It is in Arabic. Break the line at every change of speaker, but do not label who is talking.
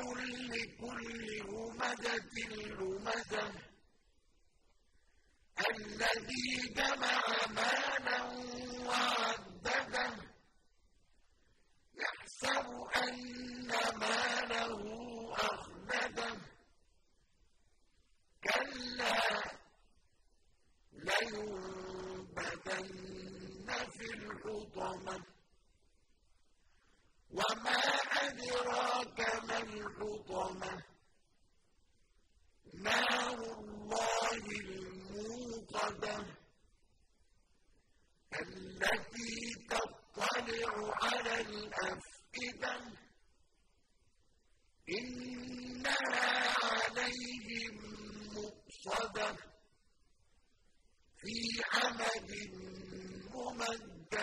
كل همزة لمزة. الذي جمع مالا وعدده. يحسب أن ماله أخلده كلا لينبذن في الحطمة. أدراك ما الحطمة؟ نار الله الموقدة. التي تطلع على الأفئدة. إنها عليهم مؤصدة في عمد ممد